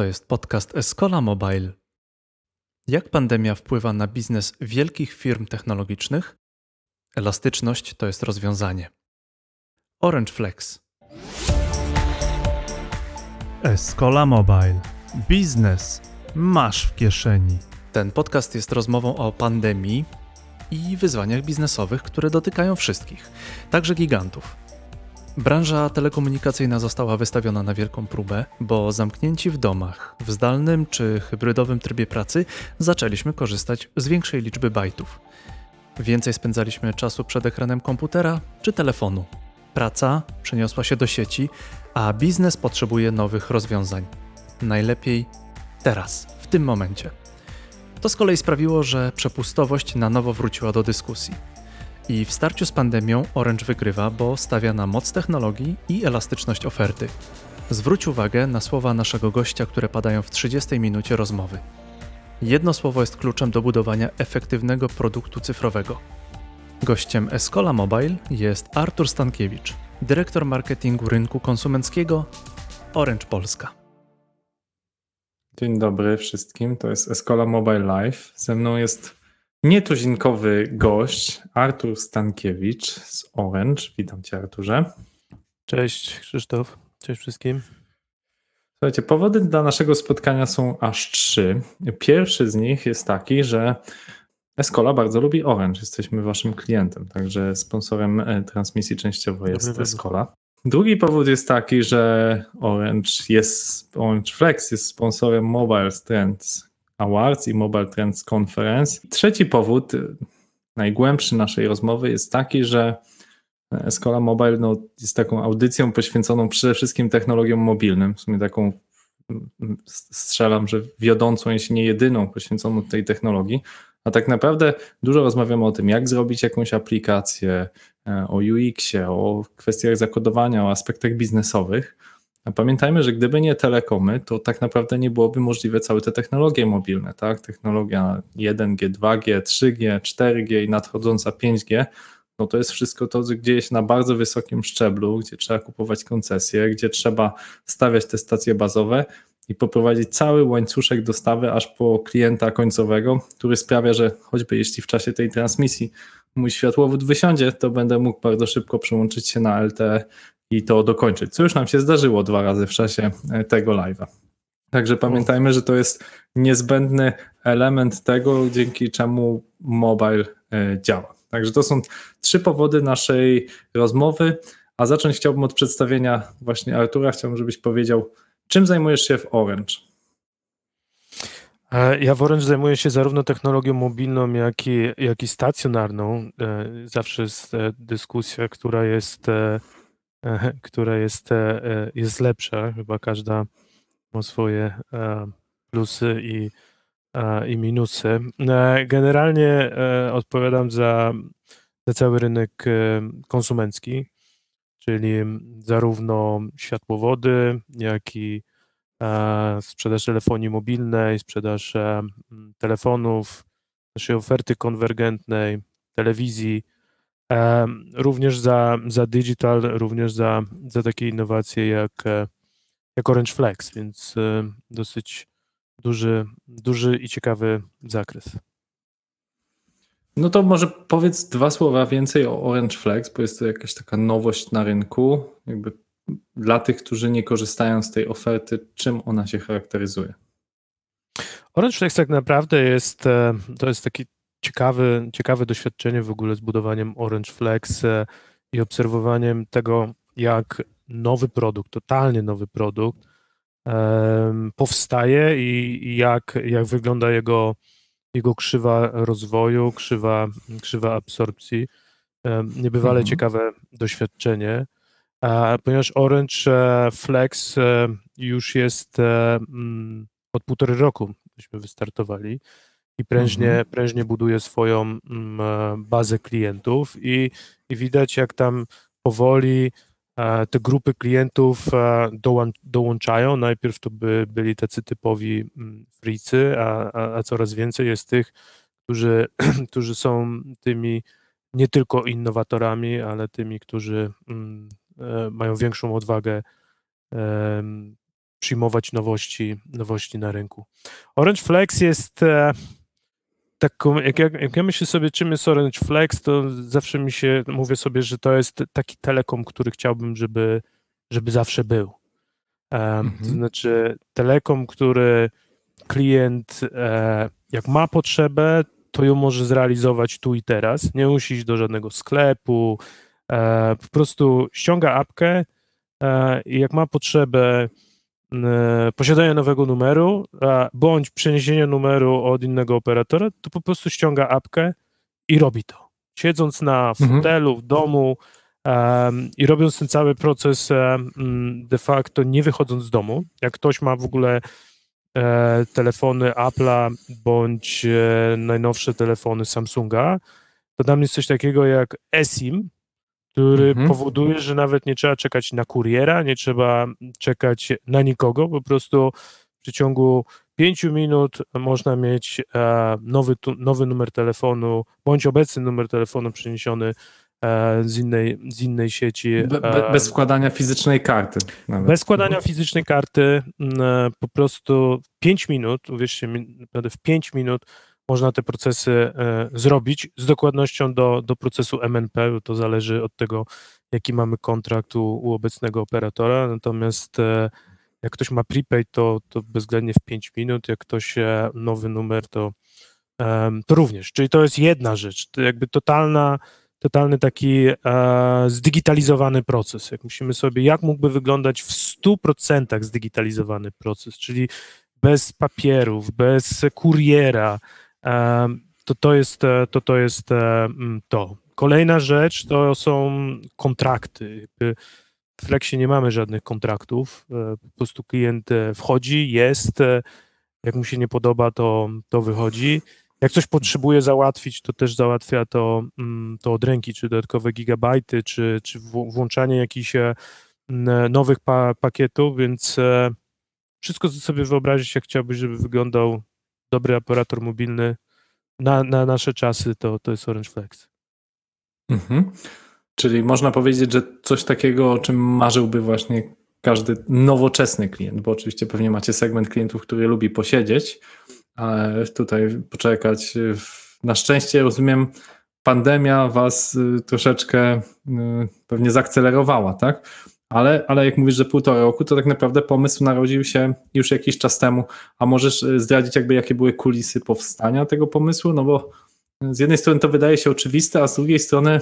To jest podcast Escola Mobile. Jak pandemia wpływa na biznes wielkich firm technologicznych? Elastyczność to jest rozwiązanie. Orange Flex. Escola Mobile. Biznes masz w kieszeni. Ten podcast jest rozmową o pandemii i wyzwaniach biznesowych, które dotykają wszystkich, także gigantów. Branża telekomunikacyjna została wystawiona na wielką próbę, bo zamknięci w domach, w zdalnym czy hybrydowym trybie pracy, zaczęliśmy korzystać z większej liczby bajtów. Więcej spędzaliśmy czasu przed ekranem komputera czy telefonu. Praca przeniosła się do sieci, a biznes potrzebuje nowych rozwiązań. Najlepiej teraz, w tym momencie. To z kolei sprawiło, że przepustowość na nowo wróciła do dyskusji. I w starciu z pandemią Orange wygrywa, bo stawia na moc technologii i elastyczność oferty. Zwróć uwagę na słowa naszego gościa, które padają w 30 minucie rozmowy. Jedno słowo jest kluczem do budowania efektywnego produktu cyfrowego. Gościem Escola Mobile jest Artur Stankiewicz, dyrektor marketingu rynku konsumenckiego Orange Polska. Dzień dobry wszystkim, to jest Escola Mobile Live. Ze mną jest nietuzinkowy gość, Artur Stankiewicz z Orange. Witam cię Arturze. Cześć Krzysztof, cześć wszystkim. Słuchajcie, powody dla naszego spotkania są aż trzy. Pierwszy z nich jest taki, że Escola bardzo lubi Orange. Jesteśmy waszym klientem, także sponsorem e, transmisji częściowo jest Dobry Escola. Drugi powód jest taki, że Orange jest, Orange Flex jest sponsorem Mobile Trends Awards i Mobile Trends Conference. Trzeci powód, y, najgłębszy naszej rozmowy jest taki, że Escola Mobile no, jest taką audycją poświęconą przede wszystkim technologiom mobilnym, w sumie taką strzelam, że wiodącą, jeśli nie jedyną poświęconą tej technologii, a tak naprawdę dużo rozmawiamy o tym, jak zrobić jakąś aplikację, e, o UX-ie, o kwestiach zakodowania, o aspektach biznesowych. A pamiętajmy, że gdyby nie telekomy, to tak naprawdę nie byłoby możliwe całe te technologie mobilne, tak? Technologia 1G, 2G, 3G, 4G i nadchodząca 5G, no to jest wszystko to, gdzie jest na bardzo wysokim szczeblu, gdzie trzeba kupować koncesje, gdzie trzeba stawiać te stacje bazowe i poprowadzić cały łańcuszek dostawy aż po klienta końcowego, który sprawia, że choćby jeśli w czasie tej transmisji mój światłowód wysiądzie, to będę mógł bardzo szybko przełączyć się na LTE i to dokończyć, co już nam się zdarzyło dwa razy w czasie e, tego live'a. Także pamiętajmy, że to jest niezbędny element tego, dzięki czemu mobile e, działa. Także to są trzy powody naszej rozmowy, a zacząć chciałbym od przedstawienia właśnie Artura. Chciałbym, żebyś powiedział, czym zajmujesz się w Orange? E, ja w Orange zajmuję się zarówno technologią mobilną, jak i, jak i stacjonarną. Zawsze jest dyskusja, która jest która jest, e, e, jest lepsza. Chyba każda ma swoje e, plusy i, i minusy. Generalnie odpowiadam za, za cały rynek konsumencki, czyli zarówno światłowody, jak i sprzedaż telefonii mobilnej, sprzedaż telefonów, naszej oferty konwergentnej, telewizji, Również za, za digital, również za, za takie innowacje jak, e, jak Orange Flex, więc e, dosyć duży, duży i ciekawy zakres. No to może powiedz dwa słowa więcej o Orange Flex, bo jest to jakaś taka nowość na rynku. Jakby dla tych, którzy nie korzystają z tej oferty, czym ona się charakteryzuje? Orange Flex tak naprawdę jest, e, to jest taki ciekawe, ciekawe doświadczenie w ogóle z budowaniem Orange Flex e, i obserwowaniem tego, jak nowy produkt, totalnie nowy produkt powstaje i jak, jak wygląda jego, jego krzywa rozwoju, krzywa, krzywa absorpcji. Niebywale mhm. ciekawe doświadczenie, ponieważ Orange e, Flex e, już jest od półtorej roku, myśmy wystartowali i prężnie, mhm. prężnie buduje swoją mm, e, bazę klientów i, i widać jak tam powoli e, te grupy klientów e, dołączają. Najpierw to by byli tacy typowi mm, fricy, a, a, a coraz więcej jest tych, którzy, którzy są tymi nie tylko innowatorami, ale tymi, którzy mm, mają większą odwagę przyjmować nowości, nowości na rynku. Orange Flex jest taką, jak, ja- jak ja myślę sobie, czym jest Orange Flex, to zawsze mi się, mówię sobie, że to jest taki telekom, który chciałbym, żeby, żeby zawsze był. Em, To Mhm. znaczy telekom, który klient e, jak ma potrzebę, to ją może zrealizować tu i teraz. Nie musi iść do żadnego sklepu. E, po prostu ściąga apkę e, i jak ma potrzebę posiadania nowego numeru e, bądź przeniesienia numeru od innego operatora, to po prostu ściąga apkę i robi to. Siedząc na Mhm. fotelu, w domu em, i robiąc ten cały proces em, de facto nie wychodząc z domu. Jak ktoś ma w ogóle e, telefony Apple'a bądź e, najnowsze telefony Samsunga, to tam jest coś takiego jak eSIM, który Mhm. powoduje, że nawet nie trzeba czekać na kuriera, nie trzeba czekać na nikogo, po prostu w przeciągu pięciu minut można mieć e, nowy, nowy numer telefonu, bądź obecny numer telefonu przeniesiony e, z, innej, z innej sieci. Be, e, bez wkładania fizycznej karty. Nawet. bez składania fizycznej karty, m, e, po prostu 5 minut, uwierzcie mi, naprawdę w 5 minut można te procesy e, zrobić z dokładnością do, do procesu MNP, to zależy od tego, jaki mamy kontrakt u, u obecnego operatora. Natomiast e, jak ktoś ma prepaid, to, to bezwzględnie w 5 minut, jak ktoś e, nowy numer, to, to również. Czyli to jest jedna rzecz, to jakby totalna totalny taki e, zdigitalizowany proces. Jak myślimy sobie, jak mógłby wyglądać w 100% zdigitalizowany proces, czyli bez papierów, bez kuriera, to to jest, e, to, to, jest e, mm, to. Kolejna rzecz to są kontrakty. W Flexie nie mamy żadnych kontraktów. e, Po prostu klient wchodzi, jest, jak mu się nie podoba, to, to wychodzi. Jak coś potrzebuje załatwić, to też załatwia to, mm, to od ręki, czy dodatkowe gigabajty, czy, czy wł- włączanie jakichś nowych pa, pakietów, więc wszystko, sobie wyobrazić, jak chciałbyś, żeby wyglądał dobry operator mobilny na, na nasze czasy, to, to jest Orange Flex. Mhm. Czyli można powiedzieć, że coś takiego, o czym marzyłby właśnie każdy nowoczesny klient, bo oczywiście pewnie macie segment klientów, który lubi posiedzieć, ale tutaj poczekać. W- Na szczęście rozumiem, pandemia was y, troszeczkę y, pewnie zaakcelerowała, tak? Ale, ale jak mówisz, że półtora roku, to tak naprawdę pomysł narodził się już jakiś czas temu. A możesz y, zdradzić, jakby jakie były kulisy powstania tego pomysłu? No bo z jednej strony to wydaje się oczywiste, a z drugiej strony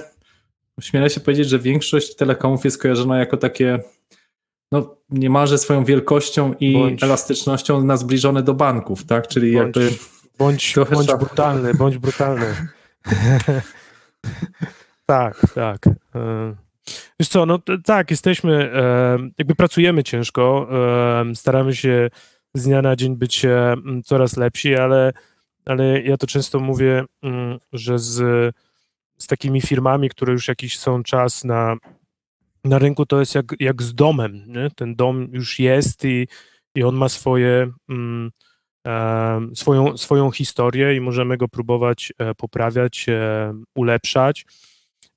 śmielę się powiedzieć, że większość telekomów jest kojarzona jako takie no, niemalże swoją wielkością i Bądź- elastycznością na zbliżone do banków, tak? Czyli Bądź- jakby Bądź, bądź trzeba- brutalny, bądź brutalny. tak, tak. E, Wiesz co, no tak, jesteśmy, jakby pracujemy ciężko, staramy się z dnia na dzień być coraz lepsi, ale, ale ja to często mówię, mm, że z, z takimi firmami, które już jakiś są czas na, na rynku, to jest jak, jak z domem, nie? ten dom już jest i, i on ma swoje... Mm, swoją, swoją historię i możemy go próbować e, poprawiać, e, ulepszać.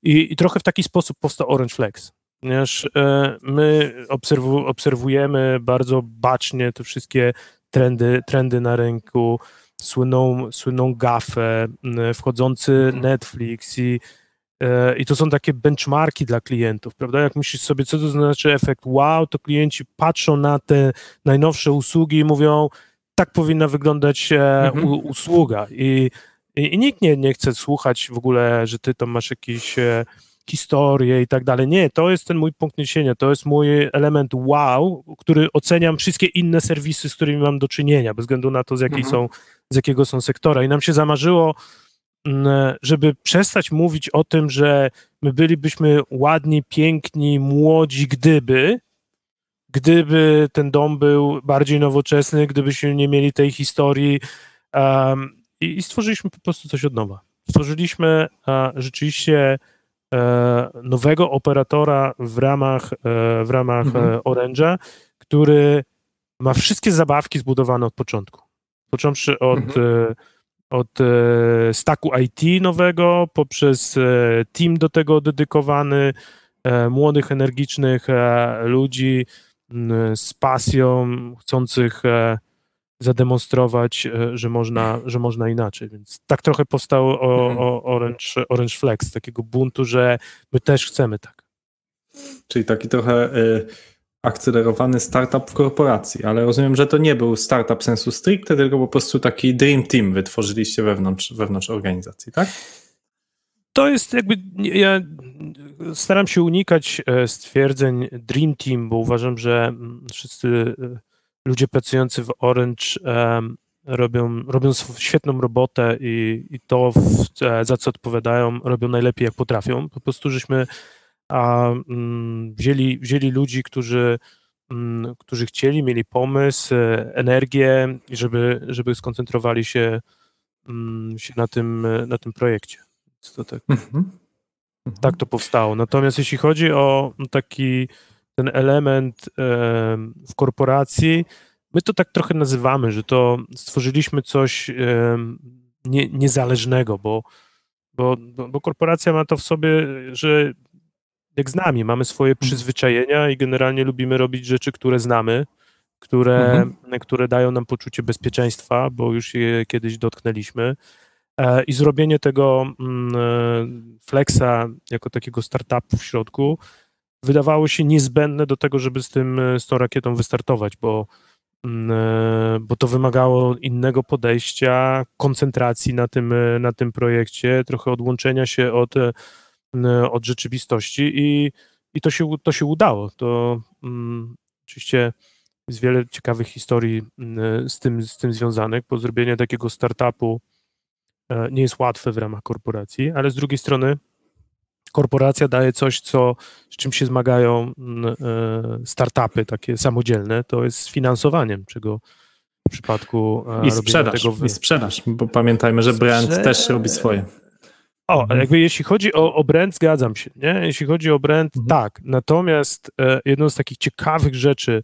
I, I trochę w taki sposób powstał Orange Flex. Ponieważ e, my obserwu, obserwujemy bardzo bacznie te wszystkie trendy, trendy na rynku, słynną, słynną gafę, wchodzący Mhm. Netflix i e, i to są takie benchmarki dla klientów, prawda? Jak myślisz sobie, co to znaczy efekt wow, to klienci patrzą na te najnowsze usługi i mówią, tak powinna wyglądać e, Mhm. usługa. I, i, I nikt nie, nie chce słuchać w ogóle, że ty tam masz jakieś e, historie i tak dalej. Nie, to jest ten mój punkt niesienia, to jest mój element wow, który oceniam wszystkie inne serwisy, z którymi mam do czynienia, bez względu na to, z, jakiej Mhm. są, z jakiego są sektora. I nam się zamarzyło, żeby przestać mówić o tym, że my bylibyśmy ładni, piękni, młodzi, gdyby, gdyby ten dom był bardziej nowoczesny, gdybyśmy nie mieli tej historii um, i, i stworzyliśmy po prostu coś od nowa. Stworzyliśmy e, rzeczywiście e, nowego operatora w ramach, e, w ramach Mhm. e, Orange'a, który ma wszystkie zabawki zbudowane od początku. Począwszy od, Mhm. e, od e, stacku IT nowego, poprzez team do tego dedykowany, młodych, energicznych ludzi, z pasją, chcących zademonstrować, e, że można, że można inaczej. Więc tak trochę powstało o, Mhm. o Orange, Orange Flex, takiego buntu, że my też chcemy tak. Czyli taki trochę y, akcelerowany startup w korporacji, ale rozumiem, że to nie był startup sensu stricte, tylko po prostu taki dream team wytworzyliście wewnątrz, wewnątrz organizacji, tak? To jest jakby, ja staram się unikać e, stwierdzeń Dream Team, bo uważam, że mm, wszyscy ludzie pracujący w Orange em, robią, robią świetną robotę i, i to, w, e, za co odpowiadają, robią najlepiej jak potrafią. Po prostu żeśmy a, mm, wzięli, wzięli ludzi, którzy, mm, którzy chcieli, mieli pomysł, e, energię, żeby, żeby skoncentrowali się, mm, się na, tym, na tym projekcie. To tak, Mhm. Mhm. tak to powstało. Natomiast jeśli chodzi o taki ten element em, w korporacji, my to tak trochę nazywamy, że to stworzyliśmy coś nie, niezależnego, bo, bo, bo, korporacja ma to w sobie, że jak z nami, mamy swoje przyzwyczajenia i generalnie lubimy robić rzeczy, które znamy, które, Mhm. które dają nam poczucie bezpieczeństwa, bo już je kiedyś dotknęliśmy. E, I zrobienie tego mm, e, Flexa jako takiego startupu w środku wydawało się niezbędne do tego, żeby z, tym, e, z tą rakietą wystartować, bo, mm, e, bo to wymagało innego podejścia, koncentracji na tym, e, na tym projekcie, trochę odłączenia się od, od rzeczywistości i, i to, się, to się udało. To mm, oczywiście jest wiele ciekawych historii z tym, z tym związanych, bo zrobienie takiego startupu nie jest łatwe w ramach korporacji, ale z drugiej strony korporacja daje coś, co, z czym się zmagają mm, e, startupy takie samodzielne, to jest z finansowaniem, czego w przypadku e, I sprzedaż, tego w, i sprzedaż, bo pamiętajmy, że brand Sprze- też robi swoje. O, Mhm. jakby jeśli chodzi o, o brand, zgadzam się, nie? Jeśli chodzi o brand, Mhm. tak. Natomiast e, jedną z takich ciekawych rzeczy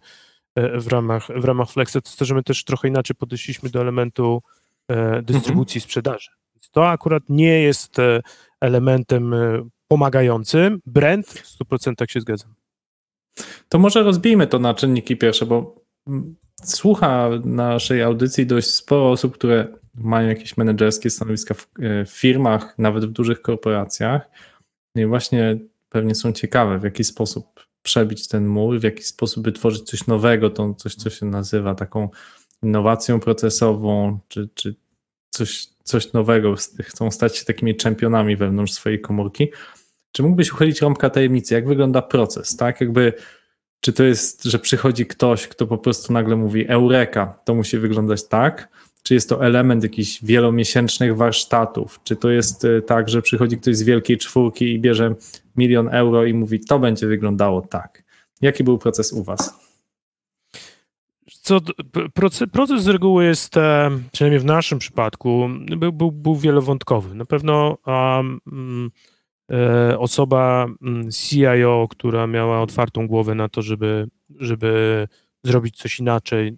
e, w ramach, w ramach Flexa to jest to, że my też trochę inaczej podeszliśmy do elementu e, dystrybucji Mhm. sprzedaży. Więc To akurat nie jest e, elementem e, pomagającym. Brand w 100% się zgadzam. To może rozbijmy to na czynniki pierwsze, bo słucha naszej audycji dość sporo osób, które mają jakieś menedżerskie stanowiska w, e, firmach, nawet w dużych korporacjach. No I właśnie pewnie są ciekawe, w jaki sposób przebić ten mur, w jaki sposób wytworzyć coś nowego, to coś, co się nazywa taką innowacją procesową, czy, czy coś, coś nowego. Chcą stać się takimi czempionami wewnątrz swojej komórki. Czy mógłbyś uchylić rąbka tajemnicy? Jak wygląda proces, tak? Jakby czy to jest, że przychodzi ktoś, kto po prostu nagle mówi Eureka, to musi wyglądać tak? Czy jest to element jakichś wielomiesięcznych warsztatów? Czy to jest y, tak, że przychodzi ktoś z wielkiej czwórki i bierze milion euro i mówi, to będzie wyglądało tak? Jaki był proces u Was? Co, proces, proces z reguły jest, e, przynajmniej w naszym przypadku, był, był, był wielowątkowy. Na pewno um, osoba mm, CIO, która miała otwartą głowę na to, żeby, żeby zrobić coś inaczej,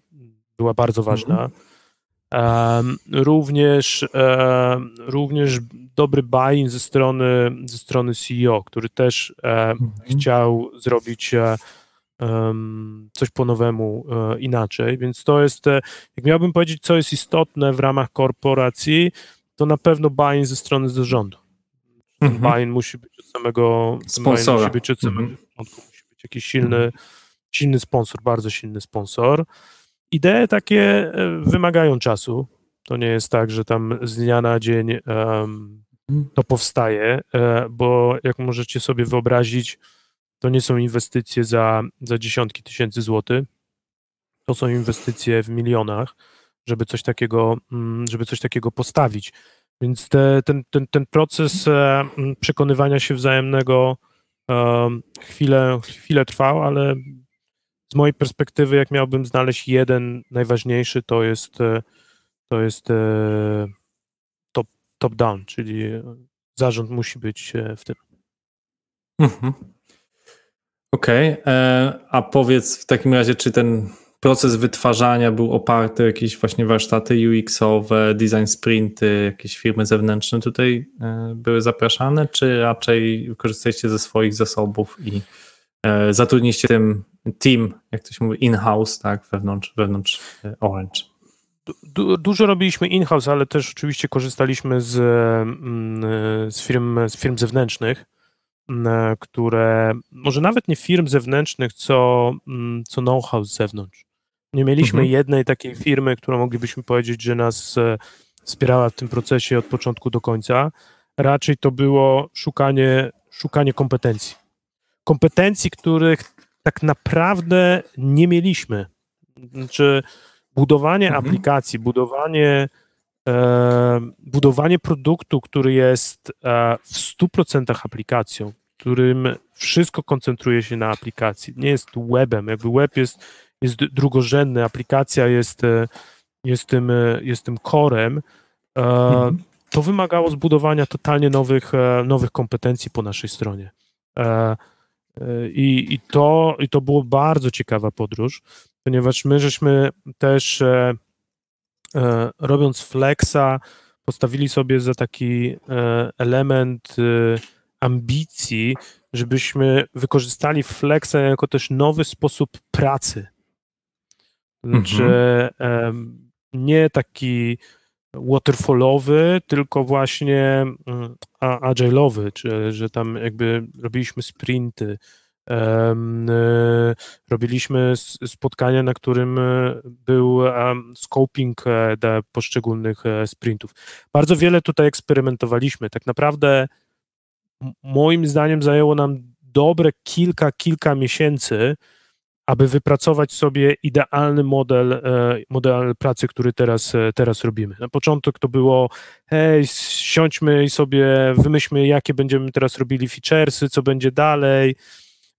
była bardzo ważna. Em, również, również dobry buy-in ze strony, ze strony CEO, który też e, chciał zrobić e, coś po nowemu e, inaczej, więc to jest, e, jak miałbym powiedzieć, co jest istotne w ramach korporacji, to na pewno buy-in ze strony zarządu. Mhm. musi być od samego Sponsora. musi być od samego Mhm. początku, musi być jakiś silny, silny sponsor, bardzo silny sponsor. Idee takie e, wymagają czasu. To nie jest tak, że tam z dnia na dzień em, to powstaje, e, bo jak możecie sobie wyobrazić, to nie są inwestycje za, za dziesiątki tysięcy złotych, to są inwestycje w milionach, żeby coś takiego, mm, żeby coś takiego postawić. Więc te, ten, ten, ten proces e, przekonywania się wzajemnego em, chwilę, chwilę trwał, ale z mojej perspektywy, jak miałbym znaleźć jeden najważniejszy, to jest, e, to jest e, top, top down, czyli e, zarząd musi być e, w tym. Mhm. Okej, e, a powiedz w takim razie, czy ten proces wytwarzania był oparty o jakieś właśnie warsztaty UX-owe, design sprinty, jakieś firmy zewnętrzne tutaj e, były zapraszane, czy raczej korzystaliście ze swoich zasobów i e, zatrudniliście tym team, jak to się mówi, in-house, tak, wewnątrz, wewnątrz e, Orange. Du, dużo robiliśmy in-house, ale też oczywiście korzystaliśmy z, mm, z, firm, z firm zewnętrznych, mm, które może nawet nie firm zewnętrznych, co, mm, co know-how z zewnątrz. Nie mieliśmy Mhm. jednej takiej firmy, którą moglibyśmy powiedzieć, że nas e, wspierała w tym procesie od początku do końca. Raczej to było szukanie, szukanie kompetencji. Kompetencji, których tak naprawdę nie mieliśmy. Znaczy, budowanie Mhm. aplikacji, budowanie, e, budowanie produktu, który jest e, w 100% aplikacją, którym wszystko koncentruje się na aplikacji, nie jest webem, jakby web jest, jest drugorzędny, aplikacja jest, e, jest, tym, e, jest tym corem, e, Mhm. to wymagało zbudowania totalnie nowych, nowych kompetencji po naszej stronie. I, i, to, I to było bardzo ciekawa podróż, ponieważ my żeśmy też robiąc Flexa postawili sobie za taki element e, ambicji, żebyśmy wykorzystali Flexa jako też nowy sposób pracy. Znaczy em, nie taki waterfallowy, tylko właśnie mm, agile'owy, czy że tam jakby robiliśmy sprinty, e, robiliśmy spotkania, na którym e, był scoping e, dla poszczególnych e, sprintów. Bardzo wiele tutaj eksperymentowaliśmy. Tak naprawdę moim zdaniem zajęło nam dobre kilka, kilka miesięcy, aby wypracować sobie idealny model, e, model pracy, który teraz, e, teraz robimy. Na początek to było, hej, siądźmy i sobie wymyślmy, jakie będziemy teraz robili featuresy, co będzie dalej.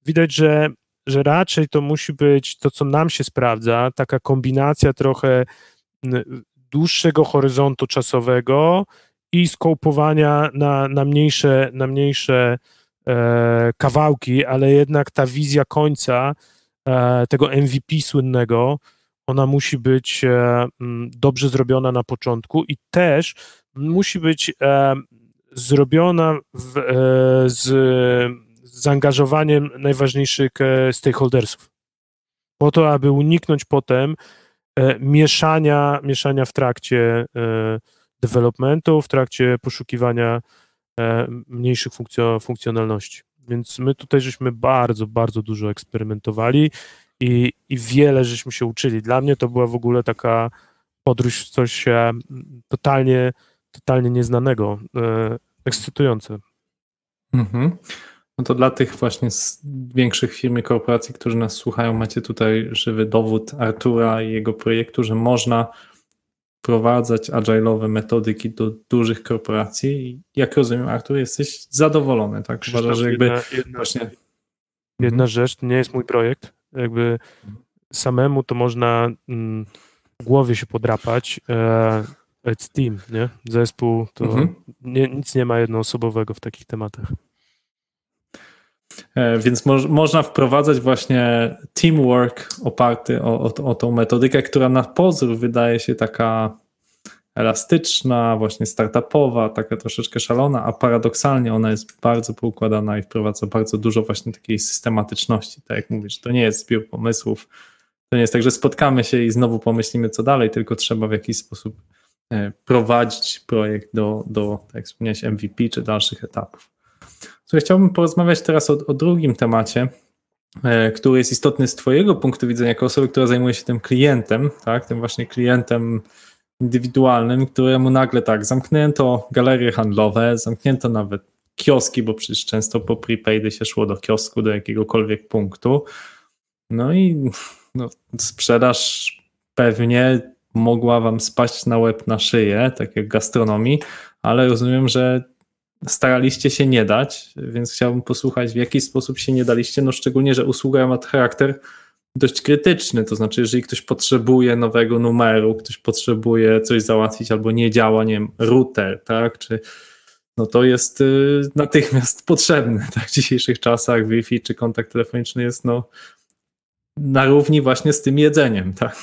Widać, że, że raczej to musi być to, co nam się sprawdza, taka kombinacja trochę dłuższego horyzontu czasowego i skołpowania na, na mniejsze, na mniejsze e, kawałki, ale jednak ta wizja końca e, tego MVP słynnego, ona musi być e, dobrze zrobiona na początku i też musi być e, zrobiona w, e, z, z zaangażowaniem najważniejszych e, stakeholdersów. Po to, aby uniknąć potem mieszania, mieszania w trakcie e, developmentu, w trakcie poszukiwania e, mniejszych funkcjo, funkcjonalności. Więc my tutaj żeśmy bardzo, bardzo dużo eksperymentowali i, i wiele żeśmy się uczyli. Dla mnie to była w ogóle taka podróż w coś e, totalnie, totalnie nieznanego, e, ekscytujące. Mhm. No to dla tych właśnie z większych firm i korporacji, którzy nas słuchają, macie tutaj żywy dowód Artura i jego projektu, że można wprowadzać agile'owe metodyki do dużych korporacji. Jak rozumiem, Artur, jesteś zadowolony, tak? Uważasz, że jakby jedna, jedna, właśnie... jedna rzecz, to nie jest mój projekt, jakby samemu to można mm, w głowie się podrapać, e, it's team, nie? Zespół to Mhm. nie, nic nie ma jednoosobowego w takich tematach. E, Więc moż, można wprowadzać właśnie teamwork oparty o, o, o tą metodykę, która na pozór wydaje się taka elastyczna, właśnie startupowa, taka troszeczkę szalona, a paradoksalnie ona jest bardzo poukładana i wprowadza bardzo dużo właśnie takiej systematyczności. Tak jak mówisz, to nie jest zbiór pomysłów. To nie jest tak, że spotkamy się i znowu pomyślimy, co dalej, tylko trzeba w jakiś sposób e, prowadzić projekt do, do tak jak wspomniałeś, MVP czy dalszych etapów. Chciałbym porozmawiać teraz o, o drugim temacie, e, który jest istotny z Twojego punktu widzenia, jako osoby, która zajmuje się tym klientem, tak, tym właśnie klientem indywidualnym, któremu nagle tak zamknięto galerie handlowe, zamknięto nawet kioski, bo przecież często po prepaidy się szło do kiosku, do jakiegokolwiek punktu. No i no, sprzedaż pewnie mogła Wam spaść na łeb na szyję, tak jak gastronomii, ale rozumiem, że staraliście się nie dać, więc chciałbym posłuchać, w jaki sposób się nie daliście, no szczególnie, że usługa ma charakter dość krytyczny, to znaczy, jeżeli ktoś potrzebuje nowego numeru, ktoś potrzebuje coś załatwić albo nie działa, nie wiem, router, tak, czy no to jest y, natychmiast potrzebny, tak, w dzisiejszych czasach Wi-Fi czy kontakt telefoniczny jest no na równi właśnie z tym jedzeniem, tak.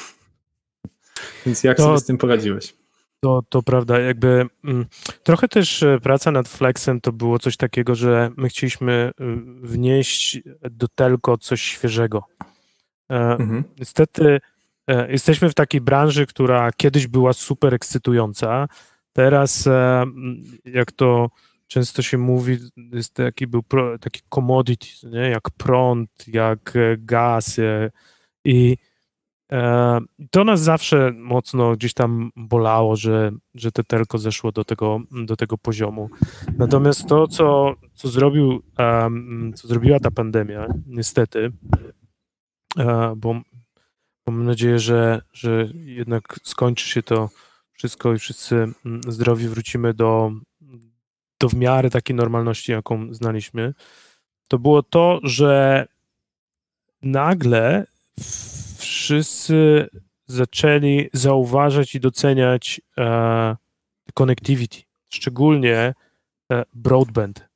Więc jak To- sobie z tym poradziłeś? To, to prawda, jakby mm, trochę też e, praca nad Flexem to było coś takiego, że my chcieliśmy y, wnieść do telko coś świeżego. E, Mhm. Niestety e, jesteśmy w takiej branży, która kiedyś była super ekscytująca. Teraz, jak to często się mówi, jest taki był pro, taki commodity, nie? jak prąd, jak gaz. I to nas zawsze mocno gdzieś tam bolało, że, że te telko zeszło do tego, do tego poziomu. Natomiast to, co, co, zrobił, co zrobiła ta pandemia, niestety, e, bo, mam nadzieję, że, że jednak skończy się to wszystko i wszyscy mm, zdrowi wrócimy do, do w miarę takiej normalności, jaką znaliśmy, to było to, że nagle wszyscy zaczęli zauważać i doceniać e, connectivity, szczególnie e, broadband.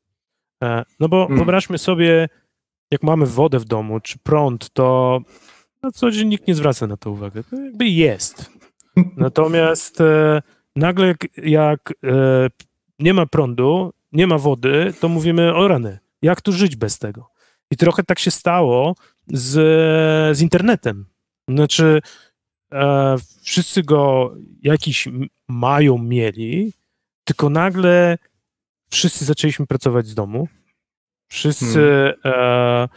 E, no bo Mm. wyobraźmy sobie, jak mamy wodę w domu, czy prąd, to na co dzień nikt nie zwraca na to uwagę. To jakby jest. Natomiast e, nagle jak, jak e, nie ma prądu, nie ma wody, to mówimy o rany. Jak tu żyć bez tego? I trochę tak się stało z, z internetem. Znaczy, e, wszyscy go jakiś mają, mieli, tylko nagle wszyscy zaczęliśmy pracować z domu. Wszyscy. E,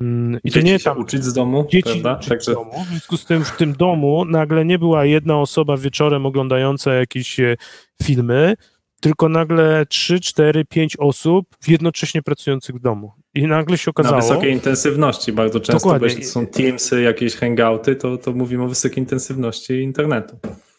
mm, I to nie się tam uczyć z domu, dzieci uczyć Także w domu. W związku z tym w tym domu nagle nie była jedna osoba wieczorem oglądająca jakieś e, filmy, tylko nagle 3, 4, 5 osób jednocześnie pracujących w domu. I nagle się na okazało. wysokiej intensywności bardzo często, Dokładnie. bo jeśli są Teamsy, jakieś hangouty, to, to mówimy o wysokiej intensywności internetu.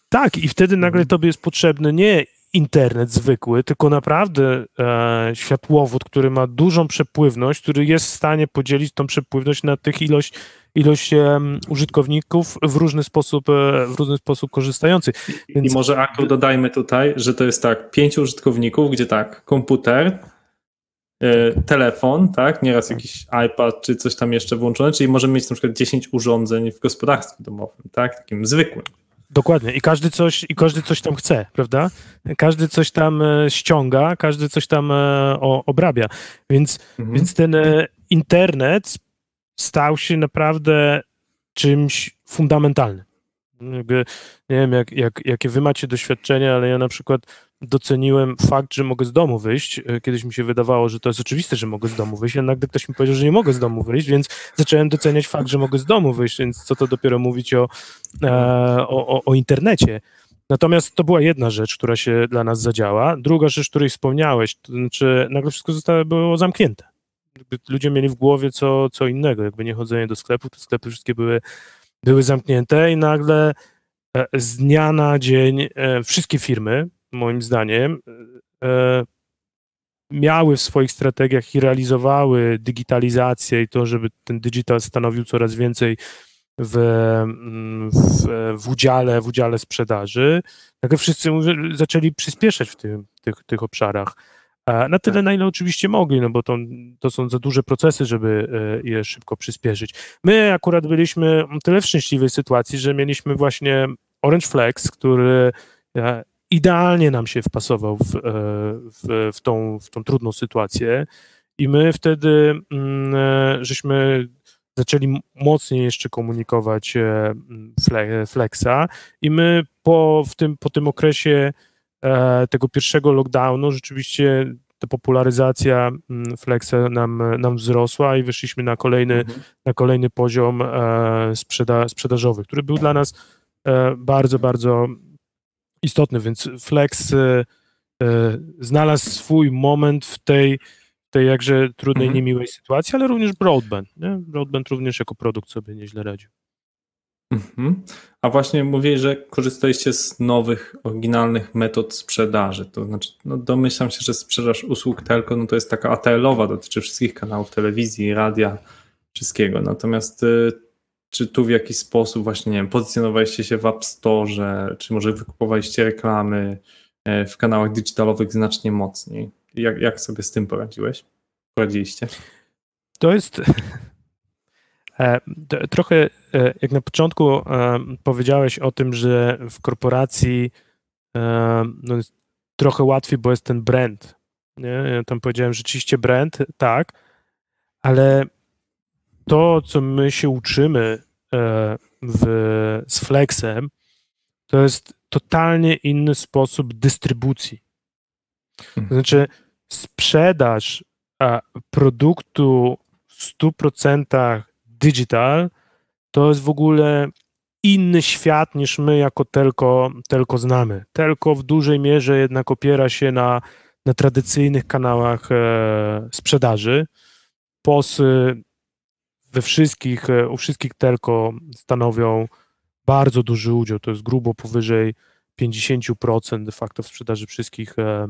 Tak, i wtedy nagle tobie jest potrzebny nie internet zwykły, tylko naprawdę e, światłowód, który ma dużą przepływność, który jest w stanie podzielić tą przepływność na tych ilość, ilość em, użytkowników w różny sposób, e, w różny sposób korzystających. Więc- I może Aku dodajmy tutaj, że to jest tak, pięciu użytkowników, gdzie tak, komputer, telefon, tak, nieraz jakiś iPad czy coś tam jeszcze włączone, czyli możemy mieć na przykład 10 urządzeń w gospodarstwie domowym, tak, takim zwykłym. Dokładnie. I każdy coś, i każdy coś tam chce, prawda? Każdy coś tam e, ściąga, każdy coś tam e, o, obrabia. Więc Mhm. Więc ten e, internet stał się naprawdę czymś fundamentalnym. Jakby, nie wiem, jak, jak, jakie wy macie doświadczenia, ale ja na przykład doceniłem fakt, że mogę z domu wyjść. E, Kiedyś mi się wydawało, że to jest oczywiste, że mogę z domu wyjść, a nagle ktoś mi powiedział, że nie mogę z domu wyjść, więc zacząłem doceniać fakt, że mogę z domu wyjść, więc co to dopiero mówić o, e, o, o, o internecie. Natomiast to była jedna rzecz, która się dla nas zadziała. Druga rzecz, której wspomniałeś, to znaczy nagle wszystko zostało, było zamknięte. Ludzie mieli w głowie co, co innego, jakby nie chodzenie do sklepu, te sklepy wszystkie były, były zamknięte i nagle e, z dnia na dzień e, wszystkie firmy, moim zdaniem, e, miały w swoich strategiach i realizowały digitalizację i to, żeby ten digital stanowił coraz więcej w, mm, w, w, udziale, w udziale sprzedaży, nagle wszyscy mówię, zaczęli przyspieszać w tym, tych, tych obszarach. Na tyle, na ile oczywiście mogli, no bo to, to są za duże procesy, żeby e, je szybko przyspieszyć. My akurat byliśmy tyle w szczęśliwej sytuacji, że mieliśmy właśnie Orange Flex, który e, idealnie nam się wpasował w, e, w, w, tą, w tą trudną sytuację. I my wtedy mm, żeśmy zaczęli mocniej jeszcze komunikować Flexa. I my po, w tym, po tym okresie tego pierwszego lockdownu rzeczywiście ta popularyzacja mm, Flexa nam, nam wzrosła i wyszliśmy na kolejny, Mhm. na kolejny poziom e, sprzeda sprzedażowy, który był dla nas e, bardzo, bardzo istotny, więc Flex e, e, znalazł swój moment w tej, tej jakże trudnej, Mhm. niemiłej sytuacji, ale również Broadband. Nie? Broadband również jako produkt sobie nieźle radził. Mhm. A właśnie mówili, że korzystaliście z nowych, oryginalnych metod sprzedaży. To znaczy, no domyślam się, że sprzedaż usług telko no to jest taka ATL-owa, dotyczy wszystkich kanałów telewizji, radia, wszystkiego. Natomiast y, czy tu w jakiś sposób właśnie, nie wiem, pozycjonowaliście się w App Store, czy może wykupowaliście reklamy e, w kanałach digitalowych znacznie mocniej? Jak, jak sobie z tym poradziłeś? Poradziliście? To jest trochę, e, jak na początku e, powiedziałeś o tym, że w korporacji e, no jest trochę łatwiej, bo jest ten brand. Nie? Ja tam powiedziałem rzeczywiście brand, tak, ale to, co my się uczymy e, w, z Flexem, to jest totalnie inny sposób dystrybucji. To znaczy, sprzedaż produktu w 100% digital to jest w ogóle inny świat niż my jako telko, telko znamy. Telko w dużej mierze jednak opiera się na, na tradycyjnych kanałach e, sprzedaży. POSy we wszystkich, e, u wszystkich telko stanowią bardzo duży udział, to jest grubo powyżej 50% de facto w sprzedaży wszystkich e,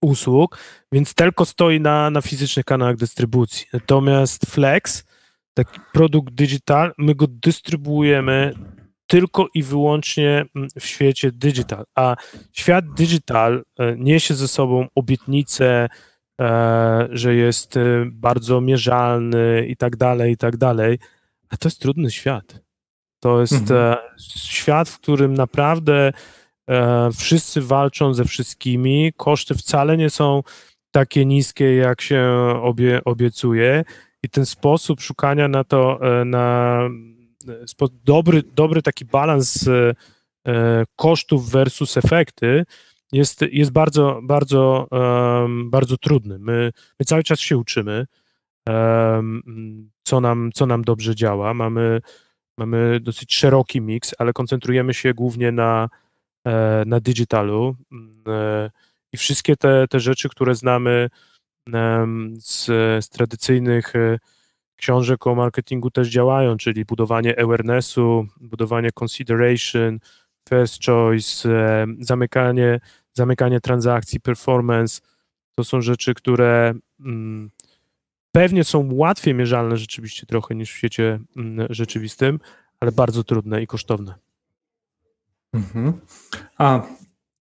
usług, więc telko stoi na, na fizycznych kanałach dystrybucji. Natomiast Flex, taki produkt digital, my go dystrybuujemy tylko i wyłącznie mm, w świecie digital, a świat digital e, niesie ze sobą obietnicę, e, że jest e, bardzo mierzalny i tak dalej, i tak dalej, a to jest trudny świat. To jest Mhm. świat, w którym naprawdę wszyscy walczą ze wszystkimi. Koszty wcale nie są takie niskie, jak się obie, obiecuje. I ten sposób szukania na to, e, na e, dobry, dobry taki balans e, kosztów versus efekty jest, jest bardzo, bardzo, bardzo trudny. My, my cały czas się uczymy, co, nam, co nam dobrze działa. Mamy Mamy dosyć szeroki miks, ale koncentrujemy się głównie na, na digitalu i wszystkie te, te rzeczy, które znamy z, z tradycyjnych e, książek o marketingu też działają, czyli budowanie awarenessu, budowanie consideration, first choice, e, zamykanie, zamykanie transakcji, performance. To są rzeczy, które mm, pewnie są łatwiej mierzalne rzeczywiście trochę niż w świecie mm, rzeczywistym, ale bardzo trudne i kosztowne. Mhm. A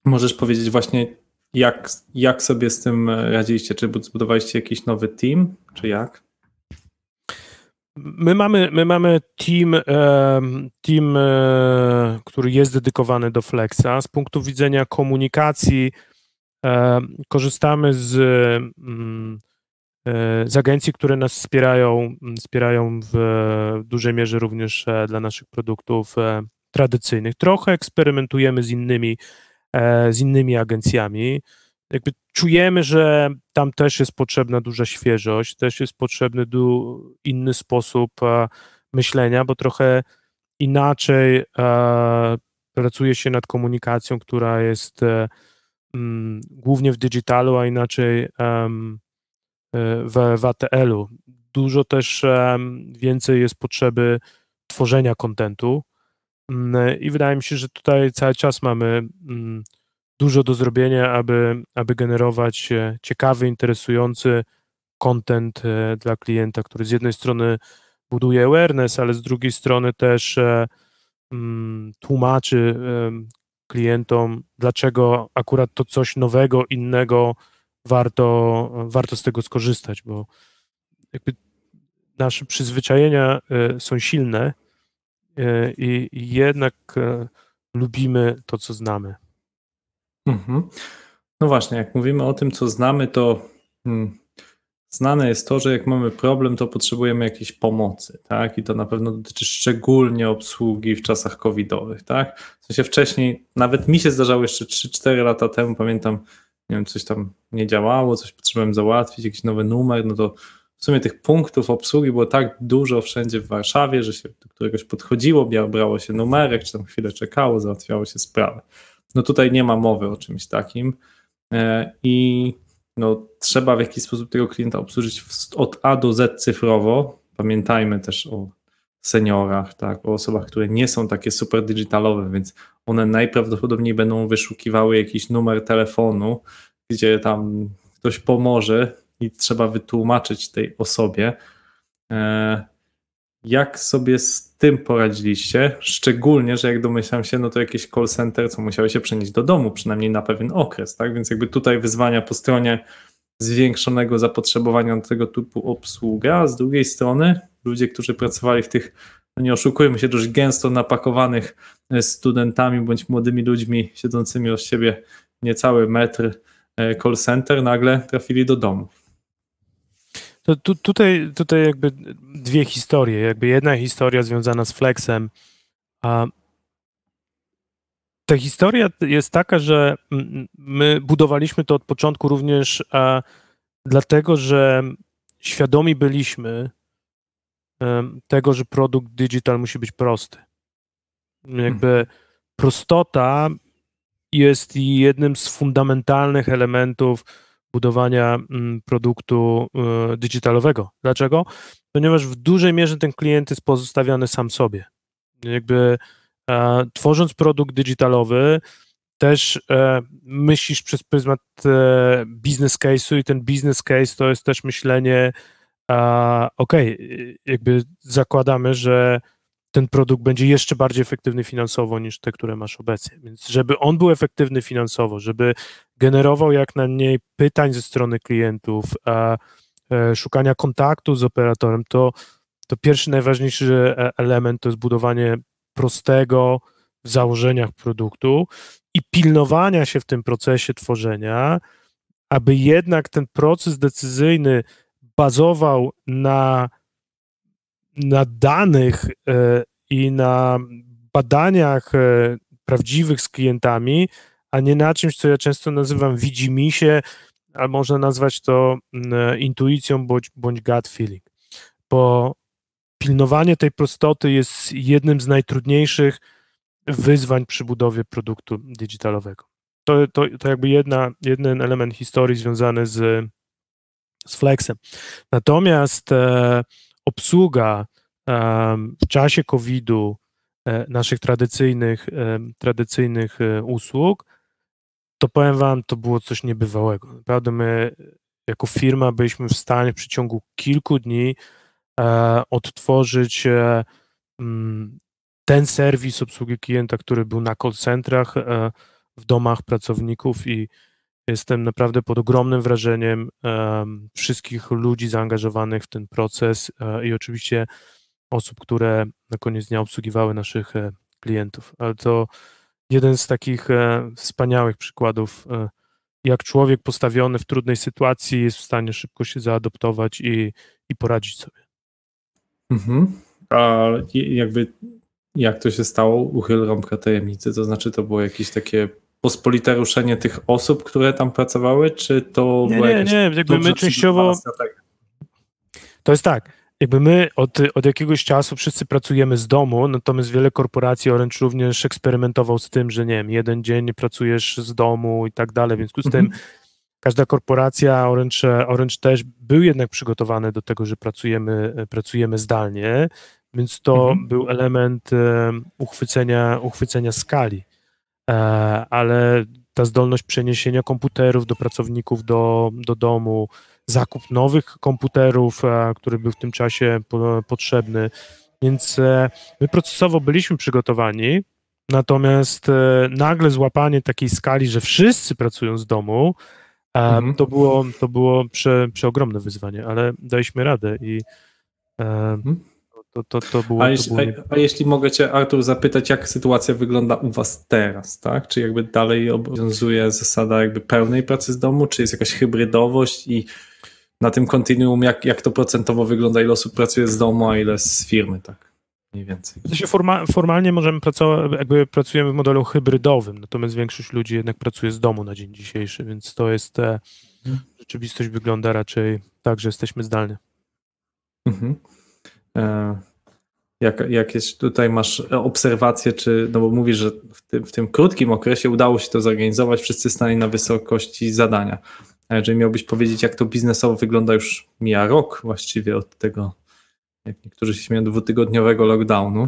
możesz powiedzieć właśnie, jak, jak sobie z tym radziliście? Czy zbudowaliście jakiś nowy team, czy jak? My mamy, my mamy team, team e, który jest dedykowany do Flexa. Z punktu widzenia komunikacji em, korzystamy z, mm, e, z agencji, które nas wspierają, m, wspierają w dużej mierze również e, dla naszych produktów e, tradycyjnych. Trochę eksperymentujemy z innymi, e, z innymi agencjami. Jakby czujemy, że tam też jest potrzebna duża świeżość, też jest potrzebny du, inny sposób e, myślenia, bo trochę inaczej e, pracuje się nad komunikacją, która jest e, mm, głównie w digitalu, a inaczej e, w, w ATL-u. Dużo też więcej jest potrzeby tworzenia kontentu i wydaje mi się, że tutaj cały czas mamy mm, dużo do zrobienia, aby, aby generować e, ciekawy, interesujący content e, dla klienta, który z jednej strony buduje awareness, ale z drugiej strony też e, mm, tłumaczy klientom, dlaczego akurat to coś nowego, innego warto, warto z tego skorzystać, bo jakby nasze przyzwyczajenia są silne i, i jednak e, lubimy to, co znamy. Mhm. No właśnie, jak mówimy o tym, co znamy, to hmm, znane jest to, że jak mamy problem, to potrzebujemy jakiejś pomocy, tak? I to na pewno dotyczy szczególnie obsługi w czasach covidowych, tak? W sensie wcześniej, nawet mi się zdarzało jeszcze 3-4 lata temu, pamiętam, nie wiem, coś tam nie działało, coś potrzebowałem załatwić, jakiś nowy numer, no to w sumie tych punktów obsługi było tak dużo wszędzie w Warszawie, że się do któregoś podchodziło, brało się numerek, czy tam chwilę czekało, załatwiało się sprawę. No tutaj nie ma mowy o czymś takim e, i no, trzeba w jakiś sposób tego klienta obsłużyć od A do Z cyfrowo. Pamiętajmy też o seniorach, tak, o osobach, które nie są takie super digitalowe, więc one najprawdopodobniej będą wyszukiwały jakiś numer telefonu, gdzie tam ktoś pomoże i trzeba wytłumaczyć tej osobie. E, Jak sobie z tym poradziliście? Szczególnie, że jak domyślam się, no to jakieś call center, co musiały się przenieść do domu, przynajmniej na pewien okres, tak? Więc jakby tutaj wyzwania po stronie zwiększonego zapotrzebowania na tego typu obsługę, a z drugiej strony ludzie, którzy pracowali w tych, no nie oszukujmy się, dość gęsto napakowanych e, studentami bądź młodymi ludźmi siedzącymi od siebie niecały metr e, call center, nagle trafili do domu. To tu, tutaj, tutaj jakby dwie historie. Jakby jedna historia związana z Flexem, a ta historia jest taka, że my budowaliśmy to od początku również a, dlatego, że świadomi byliśmy tego, że produkt digital musi być prosty. Jakby prostota jest jednym z fundamentalnych elementów budowania mm, produktu e, digitalowego. Dlaczego? Ponieważ w dużej mierze ten klient jest pozostawiony sam sobie. Jakby e, tworząc produkt digitalowy, też e, myślisz przez pryzmat e, business case'u i ten business case to jest też myślenie, e, ok, jakby zakładamy, że ten produkt będzie jeszcze bardziej efektywny finansowo niż te, które masz obecnie. Więc żeby on był efektywny finansowo, żeby generował jak najmniej pytań ze strony klientów, a, e, szukania kontaktu z operatorem, to, to pierwszy najważniejszy e, element to jest budowanie prostego w założeniach produktu i pilnowania się w tym procesie tworzenia, aby jednak ten proces decyzyjny bazował na na danych e, i na badaniach e, prawdziwych z klientami, a nie na czymś, co ja często nazywam widzimisię, a można nazwać to mm, intuicją bądź, bądź gut feeling. Bo pilnowanie tej prostoty jest jednym z najtrudniejszych wyzwań przy budowie produktu digitalowego. To, to, to jakby jedna, jeden element historii związany z, z Flexem. Natomiast e, obsługa w czasie COVID-u e, naszych tradycyjnych, tradycyjnych e, usług, to powiem Wam, to było coś niebywałego. Naprawdę my jako firma byliśmy w stanie w przeciągu kilku dni e, odtworzyć mm, ten serwis obsługi klienta, który był na call centrach w domach pracowników i Jestem naprawdę pod ogromnym wrażeniem wszystkich ludzi zaangażowanych w ten proces uh, i oczywiście osób, które na koniec dnia obsługiwały naszych e, klientów. Ale to jeden z takich e, wspaniałych przykładów, e, jak człowiek postawiony w trudnej sytuacji jest w stanie szybko się zaadoptować i, i poradzić sobie. Mhm. A jakby jak to się stało? Uchyl rąbka tajemnicy, to znaczy to było jakieś takie pospolite ruszenie tych osób, które tam pracowały, czy to nie, nie, nie, jakby my częściowo to jest tak, jakby my od, od jakiegoś czasu wszyscy pracujemy z domu, natomiast wiele korporacji Orange również eksperymentował z tym, że nie wiem, jeden dzień pracujesz z domu i tak dalej, więc z tym mhm. każda korporacja, Orange, Orange też był jednak przygotowany do tego, że pracujemy, pracujemy zdalnie, więc to mhm. był element uchwycenia, uchwycenia skali. E, ale ta zdolność przeniesienia komputerów do pracowników do, do domu, zakup nowych komputerów, e, który był w tym czasie potrzebny. Więc e, my procesowo byliśmy przygotowani, natomiast nagle złapanie takiej skali, że wszyscy pracują z domu, mhm. to było, to było prze, przeogromne wyzwanie, ale daliśmy radę i mhm. To, to, to było, a, jeśli, było... a, a, jeśli mogę Cię, Artur, zapytać, jak sytuacja wygląda u Was teraz, tak? Czy jakby dalej obowiązuje zasada jakby pełnej pracy z domu, czy jest jakaś hybrydowość i na tym kontinuum, jak, jak to procentowo wygląda, ile osób pracuje z domu, a ile z firmy, tak? Mniej więcej. W sensie forma, formalnie możemy pracować, jakby pracujemy w modelu hybrydowym, natomiast większość ludzi jednak pracuje z domu na dzień dzisiejszy, więc to jest, e, mhm. rzeczywistość wygląda raczej tak, że jesteśmy zdalnie. Mhm. E, jak, jakieś tutaj masz obserwacje, czy, no bo mówisz, że w tym, w tym krótkim okresie udało się to zorganizować, wszyscy stali na wysokości zadania. A jeżeli miałbyś powiedzieć, jak to biznesowo wygląda, już mija rok właściwie od tego, jak niektórzy się śmieją, dwutygodniowego lockdownu,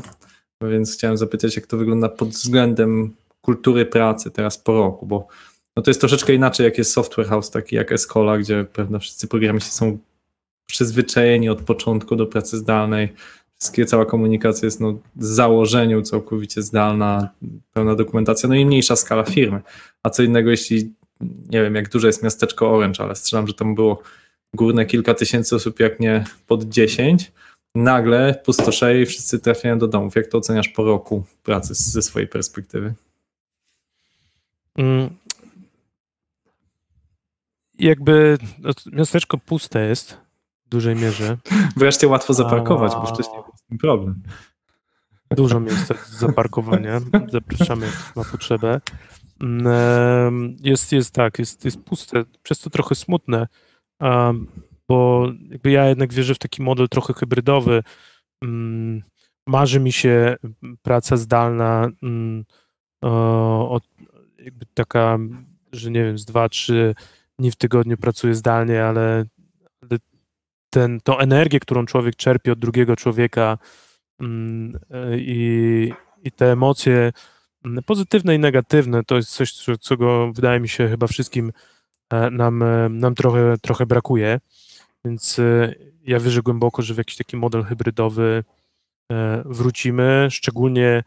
więc chciałem zapytać, jak to wygląda pod względem kultury pracy teraz po roku, bo no to jest troszeczkę inaczej, jak jest software house, taki jak Escola, gdzie pewno wszyscy programiści są przyzwyczajeni od początku do pracy zdalnej. Wszystkie, cała komunikacja jest no, z założeniu całkowicie zdalna, pełna dokumentacja, no i mniejsza skala firmy. A co innego, jeśli nie wiem, jak duże jest miasteczko Orange, ale strzelam, że tam było górne kilka tysięcy osób, jak nie pod 10. Nagle pustoszeje i wszyscy trafiają do domów. Jak to oceniasz po roku pracy ze swojej perspektywy? Mm. Jakby no, miasteczko puste jest, w dużej mierze. Wreszcie łatwo zaparkować, bo A. wcześniej był z tym problem. Dużo miejsca do zaparkowania. Zapraszamy, ma potrzebę. Mm, Jest, jest tak, jest, jest puste, przez to trochę smutne, bo jakby ja jednak wierzę w taki model trochę hybrydowy. Mm, Marzy mi się praca zdalna, mm, od- jakby taka, że nie wiem, z dwa, trzy dni w tygodniu pracuję zdalnie, ale, ale ten, tą energię, którą człowiek czerpie od drugiego człowieka, Mm, e, i, i te emocje mm, pozytywne i negatywne to jest coś, co, co go wydaje mi się chyba wszystkim e, nam, e, nam trochę, trochę brakuje. Więc ja wierzę głęboko, że w jakiś taki model hybrydowy wrócimy, szczególnie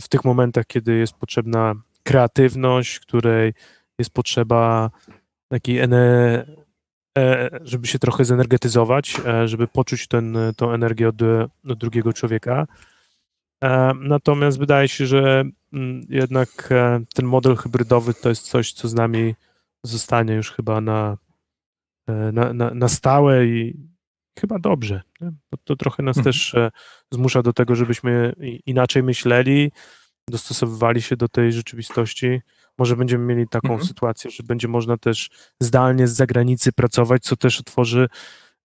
w tych momentach, kiedy jest potrzebna kreatywność, której jest potrzeba takiej żeby się trochę zenergetyzować, e, żeby poczuć ten, tą energię od, od drugiego człowieka. E, Natomiast wydaje się, że mm, jednak e, ten model hybrydowy to jest coś, co z nami zostanie już chyba na, e, na, na, na stałe i chyba dobrze. Nie? Bo to trochę nas Mhm. też e, zmusza do tego, żebyśmy inaczej myśleli, dostosowywali się do tej rzeczywistości. Może będziemy mieli taką Mhm. sytuację, że będzie można też zdalnie z zagranicy pracować, co też otworzy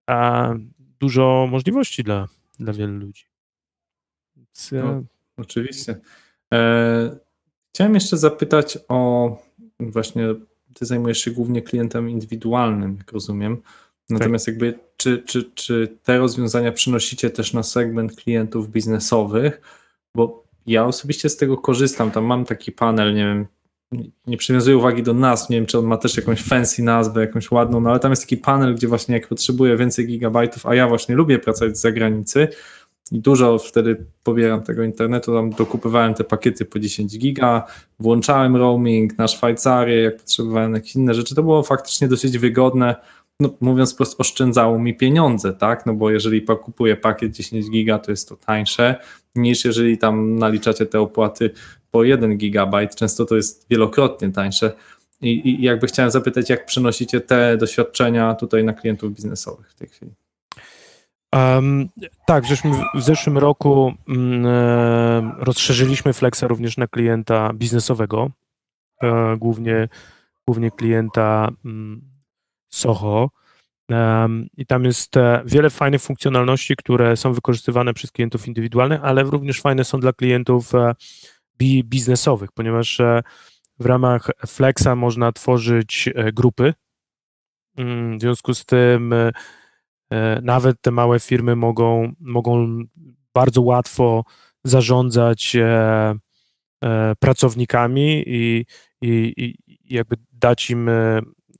a, dużo możliwości dla, dla wielu ludzi. Więc, e, No, Oczywiście. E, chciałem jeszcze zapytać o właśnie, ty zajmujesz się głównie klientem indywidualnym, jak rozumiem. Natomiast jakby, czy, czy, czy te rozwiązania przynosicie też na segment klientów biznesowych? Bo ja osobiście z tego korzystam. Tam mam taki panel, nie wiem, nie- przywiązuję uwagi do nazw, nie wiem, czy on ma też jakąś fancy nazwę, jakąś ładną, no ale tam jest taki panel, gdzie właśnie jak potrzebuję więcej gigabajtów, a ja właśnie lubię pracować z zagranicy, i dużo wtedy pobieram tego internetu, tam dokupywałem te pakiety po 10 giga, włączałem roaming na Szwajcarię, jak potrzebowałem jakieś inne rzeczy, to było faktycznie dosyć wygodne, no mówiąc wprost oszczędzało mi pieniądze, tak, no bo jeżeli kupuję pakiet 10 giga, to jest to tańsze niż jeżeli tam naliczacie te opłaty po 1 gigabajt, często to jest wielokrotnie tańsze i, i jakby chciałem zapytać, jak przenosicie te doświadczenia tutaj na klientów biznesowych w tej chwili? Em, tak, w zeszłym, w zeszłym roku mm, e, rozszerzyliśmy Flexa również na klienta biznesowego, e, głównie, głównie klienta mm, Soho. I tam jest e, wiele fajnych funkcjonalności, które są wykorzystywane przez klientów indywidualnych, ale również fajne są dla klientów e, biznesowych, ponieważ e, w ramach Flexa można tworzyć e, grupy. Mm, W związku z tym e, Nawet te małe firmy mogą, mogą bardzo łatwo zarządzać pracownikami i, i, i jakby dać im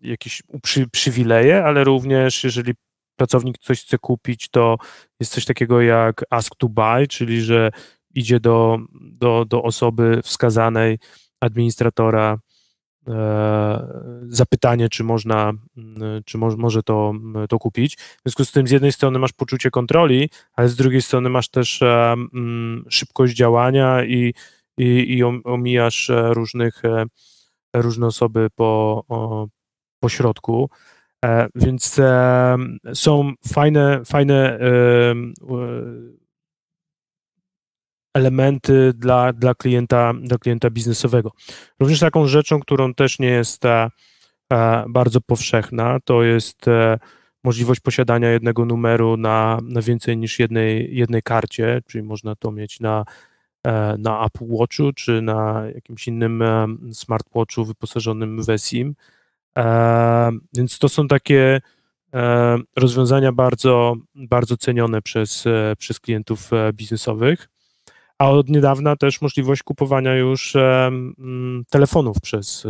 jakieś przy, przywileje, ale również jeżeli pracownik coś chce kupić, to jest coś takiego jak ask to buy, czyli że idzie do, do, do osoby wskazanej, administratora, e, zapytanie, czy można, mm, czy mo, może to, to kupić. W związku z tym z jednej strony masz poczucie kontroli, ale z drugiej strony masz też e, szybkość działania i, i, i om- omijasz e, różnych, różne osoby po, o, po środku. E, Więc e, są fajne, fajne e, elementy dla, dla, klienta, dla klienta biznesowego. Również taką rzeczą, którą też nie jest e, e, bardzo powszechna, to jest e, możliwość posiadania jednego numeru na, na więcej niż jednej, jednej karcie, czyli można to mieć na, na Apple Watchu czy na jakimś innym smartwatchu wyposażonym w eSIM. E, Więc to są takie rozwiązania bardzo, bardzo cenione przez, przez klientów biznesowych. A od niedawna też możliwość kupowania już mm, telefonów przez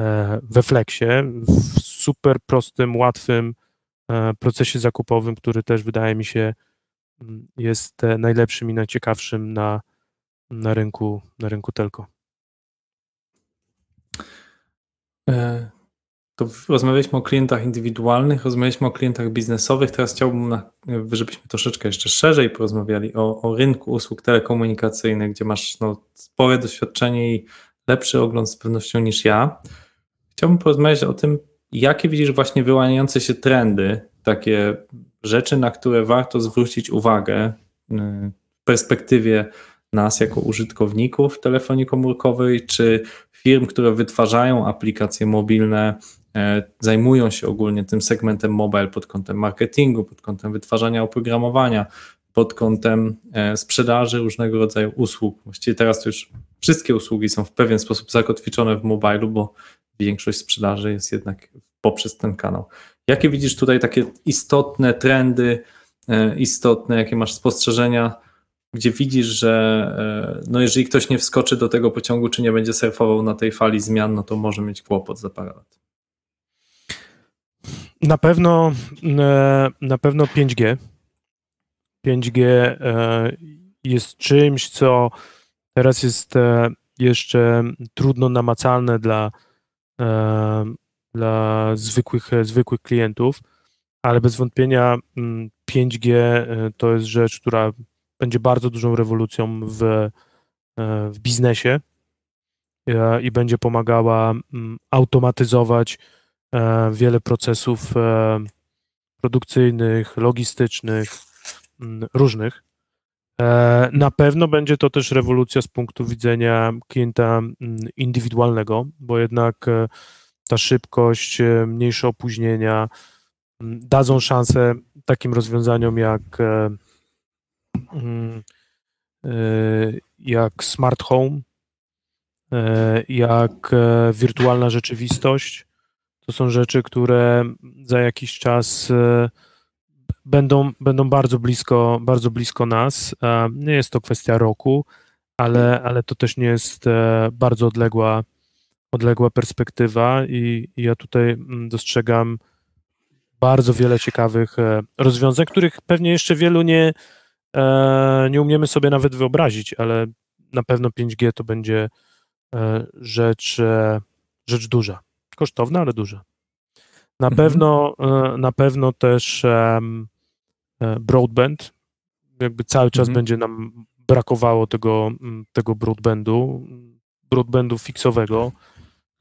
e, we Flexie w super prostym, łatwym e, procesie zakupowym, który też wydaje mi się mm, jest e, najlepszym i najciekawszym na, na rynku na rynku telco. E, To rozmawialiśmy o klientach indywidualnych, rozmawialiśmy o klientach biznesowych. Teraz chciałbym, żebyśmy troszeczkę jeszcze szerzej porozmawiali o, o rynku usług telekomunikacyjnych, gdzie masz no, spore doświadczenie i lepszy ogląd z pewnością niż ja. Chciałbym porozmawiać o tym, jakie widzisz właśnie wyłaniające się trendy, takie rzeczy, na które warto zwrócić uwagę y, w perspektywie nas jako użytkowników telefonii komórkowej, czy firm, które wytwarzają aplikacje mobilne, zajmują się ogólnie tym segmentem mobile pod kątem marketingu, pod kątem wytwarzania oprogramowania, pod kątem e, sprzedaży różnego rodzaju usług. Właściwie teraz to już wszystkie usługi są w pewien sposób zakotwiczone w mobilu, bo większość sprzedaży jest jednak poprzez ten kanał. Jakie widzisz tutaj takie istotne trendy, e, istotne, jakie masz spostrzeżenia, gdzie widzisz, że e, no jeżeli ktoś nie wskoczy do tego pociągu, czy nie będzie surfował na tej fali zmian, no to może mieć kłopot za parę lat. Na pewno, e, na pewno 5G. 5G e, jest czymś, co teraz jest e, jeszcze trudno namacalne dla, dla zwykłych, zwykłych klientów, ale bez wątpienia 5G mm, to jest rzecz, która będzie bardzo dużą rewolucją w, w biznesie i będzie pomagała mm, automatyzować wiele procesów e, produkcyjnych, logistycznych, mm, różnych. E, na pewno będzie to też rewolucja z punktu widzenia klienta mm, indywidualnego, bo jednak ta szybkość, mniejsze opóźnienia mm, dadzą szansę takim rozwiązaniom jak, jak smart home, jak wirtualna rzeczywistość, to są rzeczy, które za jakiś czas e, będą, będą bardzo blisko, bardzo blisko nas. Nie jest to kwestia roku, ale, ale to też nie jest e, bardzo odległa, odległa perspektywa i, i ja tutaj mm, dostrzegam bardzo wiele ciekawych e, rozwiązań, których pewnie jeszcze wielu nie, nie umiemy sobie nawet wyobrazić, ale na pewno 5G to będzie rzecz, rzecz duża. Kosztowna, ale duża. Na mhm. pewno, e, na pewno też um, broadband. Jakby cały czas mhm. będzie nam brakowało tego, tego broadbandu, broadbandu fiksowego.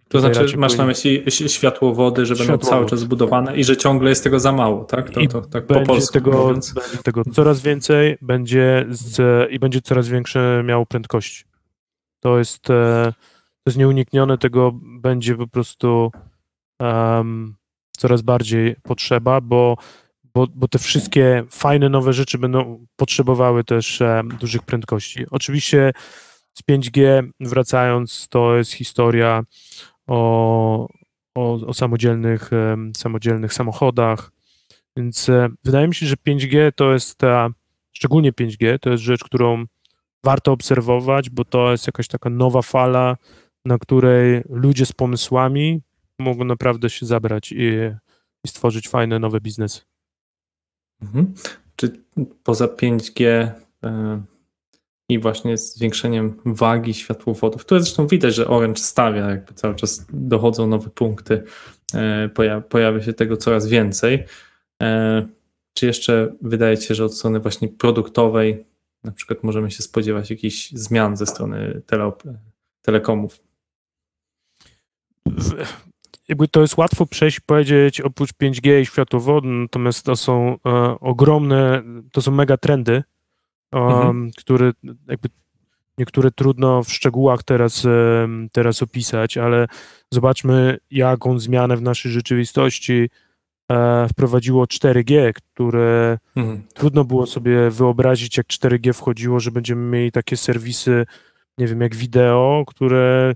To znaczy, masz na myśli światłowody, że będą cały czas zbudowane i że ciągle jest tego za mało, tak? To, to, tak po polsku tego, mówiąc. będzie tego coraz więcej będzie z, i będzie coraz większe miało prędkości. To jest, e, to jest nieuniknione, tego będzie po prostu um, coraz bardziej potrzeba, bo, bo, bo te wszystkie fajne nowe rzeczy będą potrzebowały też um, dużych prędkości. Oczywiście z 5G wracając, to jest historia o, o, o samodzielnych, um, samodzielnych samochodach, więc e, wydaje mi się, że 5G to jest ta, szczególnie 5G, to jest rzecz, którą warto obserwować, bo to jest jakaś taka nowa fala, na której ludzie z pomysłami mogą naprawdę się zabrać i, i stworzyć fajne nowe biznesy. Mhm. Czy poza 5G y, i właśnie zwiększeniem wagi światłowodów, które zresztą widać, że Orange stawia, jakby cały czas dochodzą nowe punkty, y, pojawia, się tego coraz więcej. Y, czy jeszcze wydaje się, że od strony właśnie produktowej na przykład możemy się spodziewać jakichś zmian ze strony tele, telekomów? Jakby to jest łatwo przejść i powiedzieć oprócz 5G i światłowody, natomiast to są e, ogromne, to są mega trendy, mhm. które jakby niektóre trudno w szczegółach teraz, e, teraz opisać, ale zobaczmy jaką zmianę w naszej rzeczywistości e, wprowadziło 4G, które mhm. trudno było sobie wyobrazić, jak 4G wchodziło, że będziemy mieli takie serwisy, nie wiem, jak wideo, które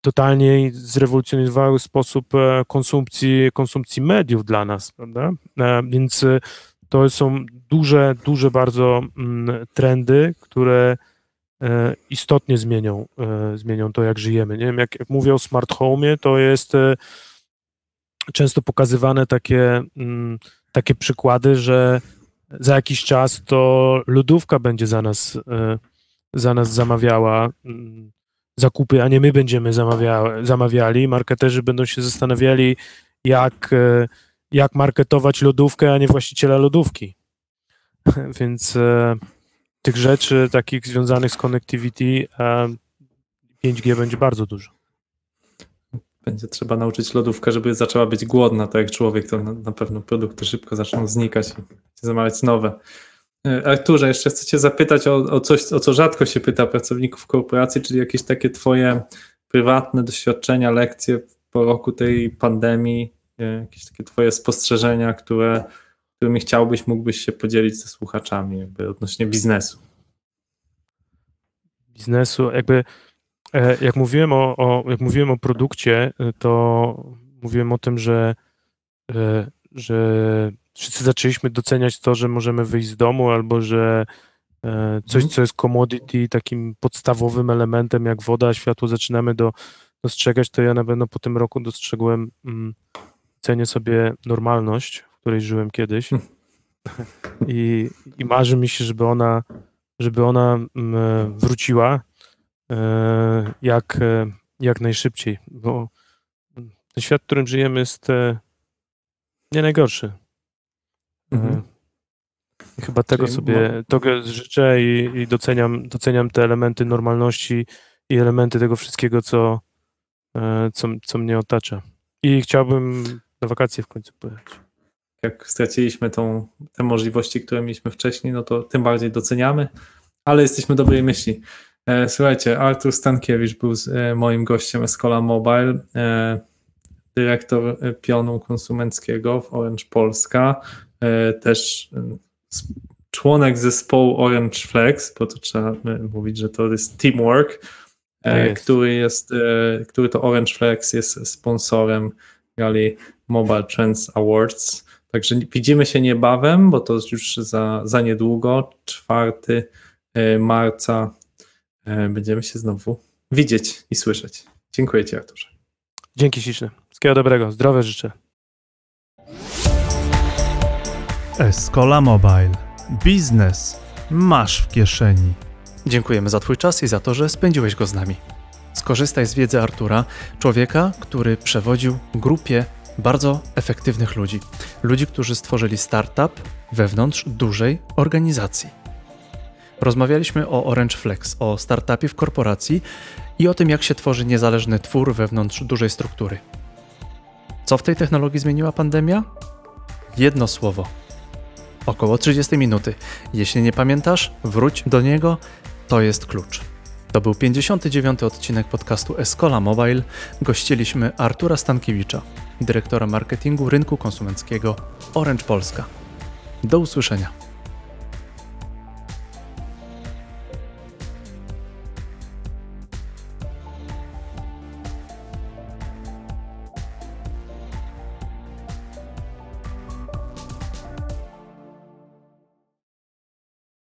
totalnie zrewolucjonizowały sposób e, konsumpcji, konsumpcji mediów dla nas, prawda? E, więc e, to są duże, duże bardzo mm, trendy, które istotnie zmienią, zmienią to, jak żyjemy. Nie wiem, jak, jak mówię o smart home, to jest często pokazywane takie, mm, takie przykłady, że za jakiś czas to lodówka będzie za nas, za nas zamawiała mm, zakupy, a nie my będziemy zamawia, zamawiali. Marketerzy będą się zastanawiali, jak, e, jak marketować lodówkę, a nie właściciela lodówki. Więc e, tych rzeczy takich związanych z connectivity e, 5G będzie bardzo dużo. Będzie trzeba nauczyć lodówkę, żeby zaczęła być głodna, tak jak człowiek, to na, na pewno produkty szybko zaczną znikać i zamawiać nowe. E, Arturze, jeszcze chcę cię zapytać o, o coś, o co rzadko się pyta pracowników korporacji, czyli jakieś takie twoje prywatne doświadczenia, lekcje po roku tej pandemii, e, jakieś takie twoje spostrzeżenia, które, którymi chciałbyś, mógłbyś się podzielić ze słuchaczami jakby odnośnie biznesu. biznesu, jakby e, jak mówiłem o, o, jak mówiłem o produkcie, to mówiłem o tym, że, że wszyscy zaczęliśmy doceniać to, że możemy wyjść z domu albo że e, coś, Mhm. co jest commodity, takim podstawowym elementem jak woda, światło zaczynamy do, dostrzegać, to ja na pewno po tym roku dostrzegłem, mm, cenię sobie normalność, w której żyłem kiedyś i, i marzy mi się, żeby ona żeby ona mm, wróciła e, jak, e, jak najszybciej, bo ten świat, w którym żyjemy, jest e, nie najgorszy. Mhm. Chyba tego Czyli sobie tego życzę i, i doceniam, doceniam te elementy normalności i elementy tego wszystkiego, co, e, co, co mnie otacza. I chciałbym na wakacje w końcu pojechać. jak straciliśmy tą, te możliwości, które mieliśmy wcześniej, no to tym bardziej doceniamy, ale jesteśmy dobrej myśli. E, Słuchajcie, Artur Stankiewicz był e, moim gościem Escola Mobile, dyrektor pionu konsumenckiego w Orange Polska, też e, członek zespołu Orange Flex, bo to trzeba e, mówić, że to jest teamwork, Tak e, jest. który jest, e, który to Orange Flex jest sponsorem gali Mobile Trends Awards. Także widzimy się niebawem, bo to już za, za niedługo, 4 e, marca. e, Będziemy się znowu widzieć i słyszeć. Dziękuję Ci, Arturze. Dzięki śliczne. Wszystkiego dobrego. Zdrowia życzę. Escola Mobile. Biznes masz w kieszeni. Dziękujemy za Twój czas i za to, że spędziłeś go z nami. Skorzystaj z wiedzy Artura, człowieka, który przewodził grupie bardzo efektywnych ludzi. Ludzi, którzy stworzyli startup wewnątrz dużej organizacji. Rozmawialiśmy o Orange Flex, o startupie w korporacji i o tym, jak się tworzy niezależny twór wewnątrz dużej struktury. Co w tej technologii zmieniła pandemia? Jedno słowo. Około 30 minuty. Jeśli nie pamiętasz, wróć do niego, to jest klucz. To był 59. odcinek podcastu Escola Mobile. Gościliśmy Artura Stankiewicza, dyrektora marketingu rynku konsumenckiego Orange Polska. Do usłyszenia.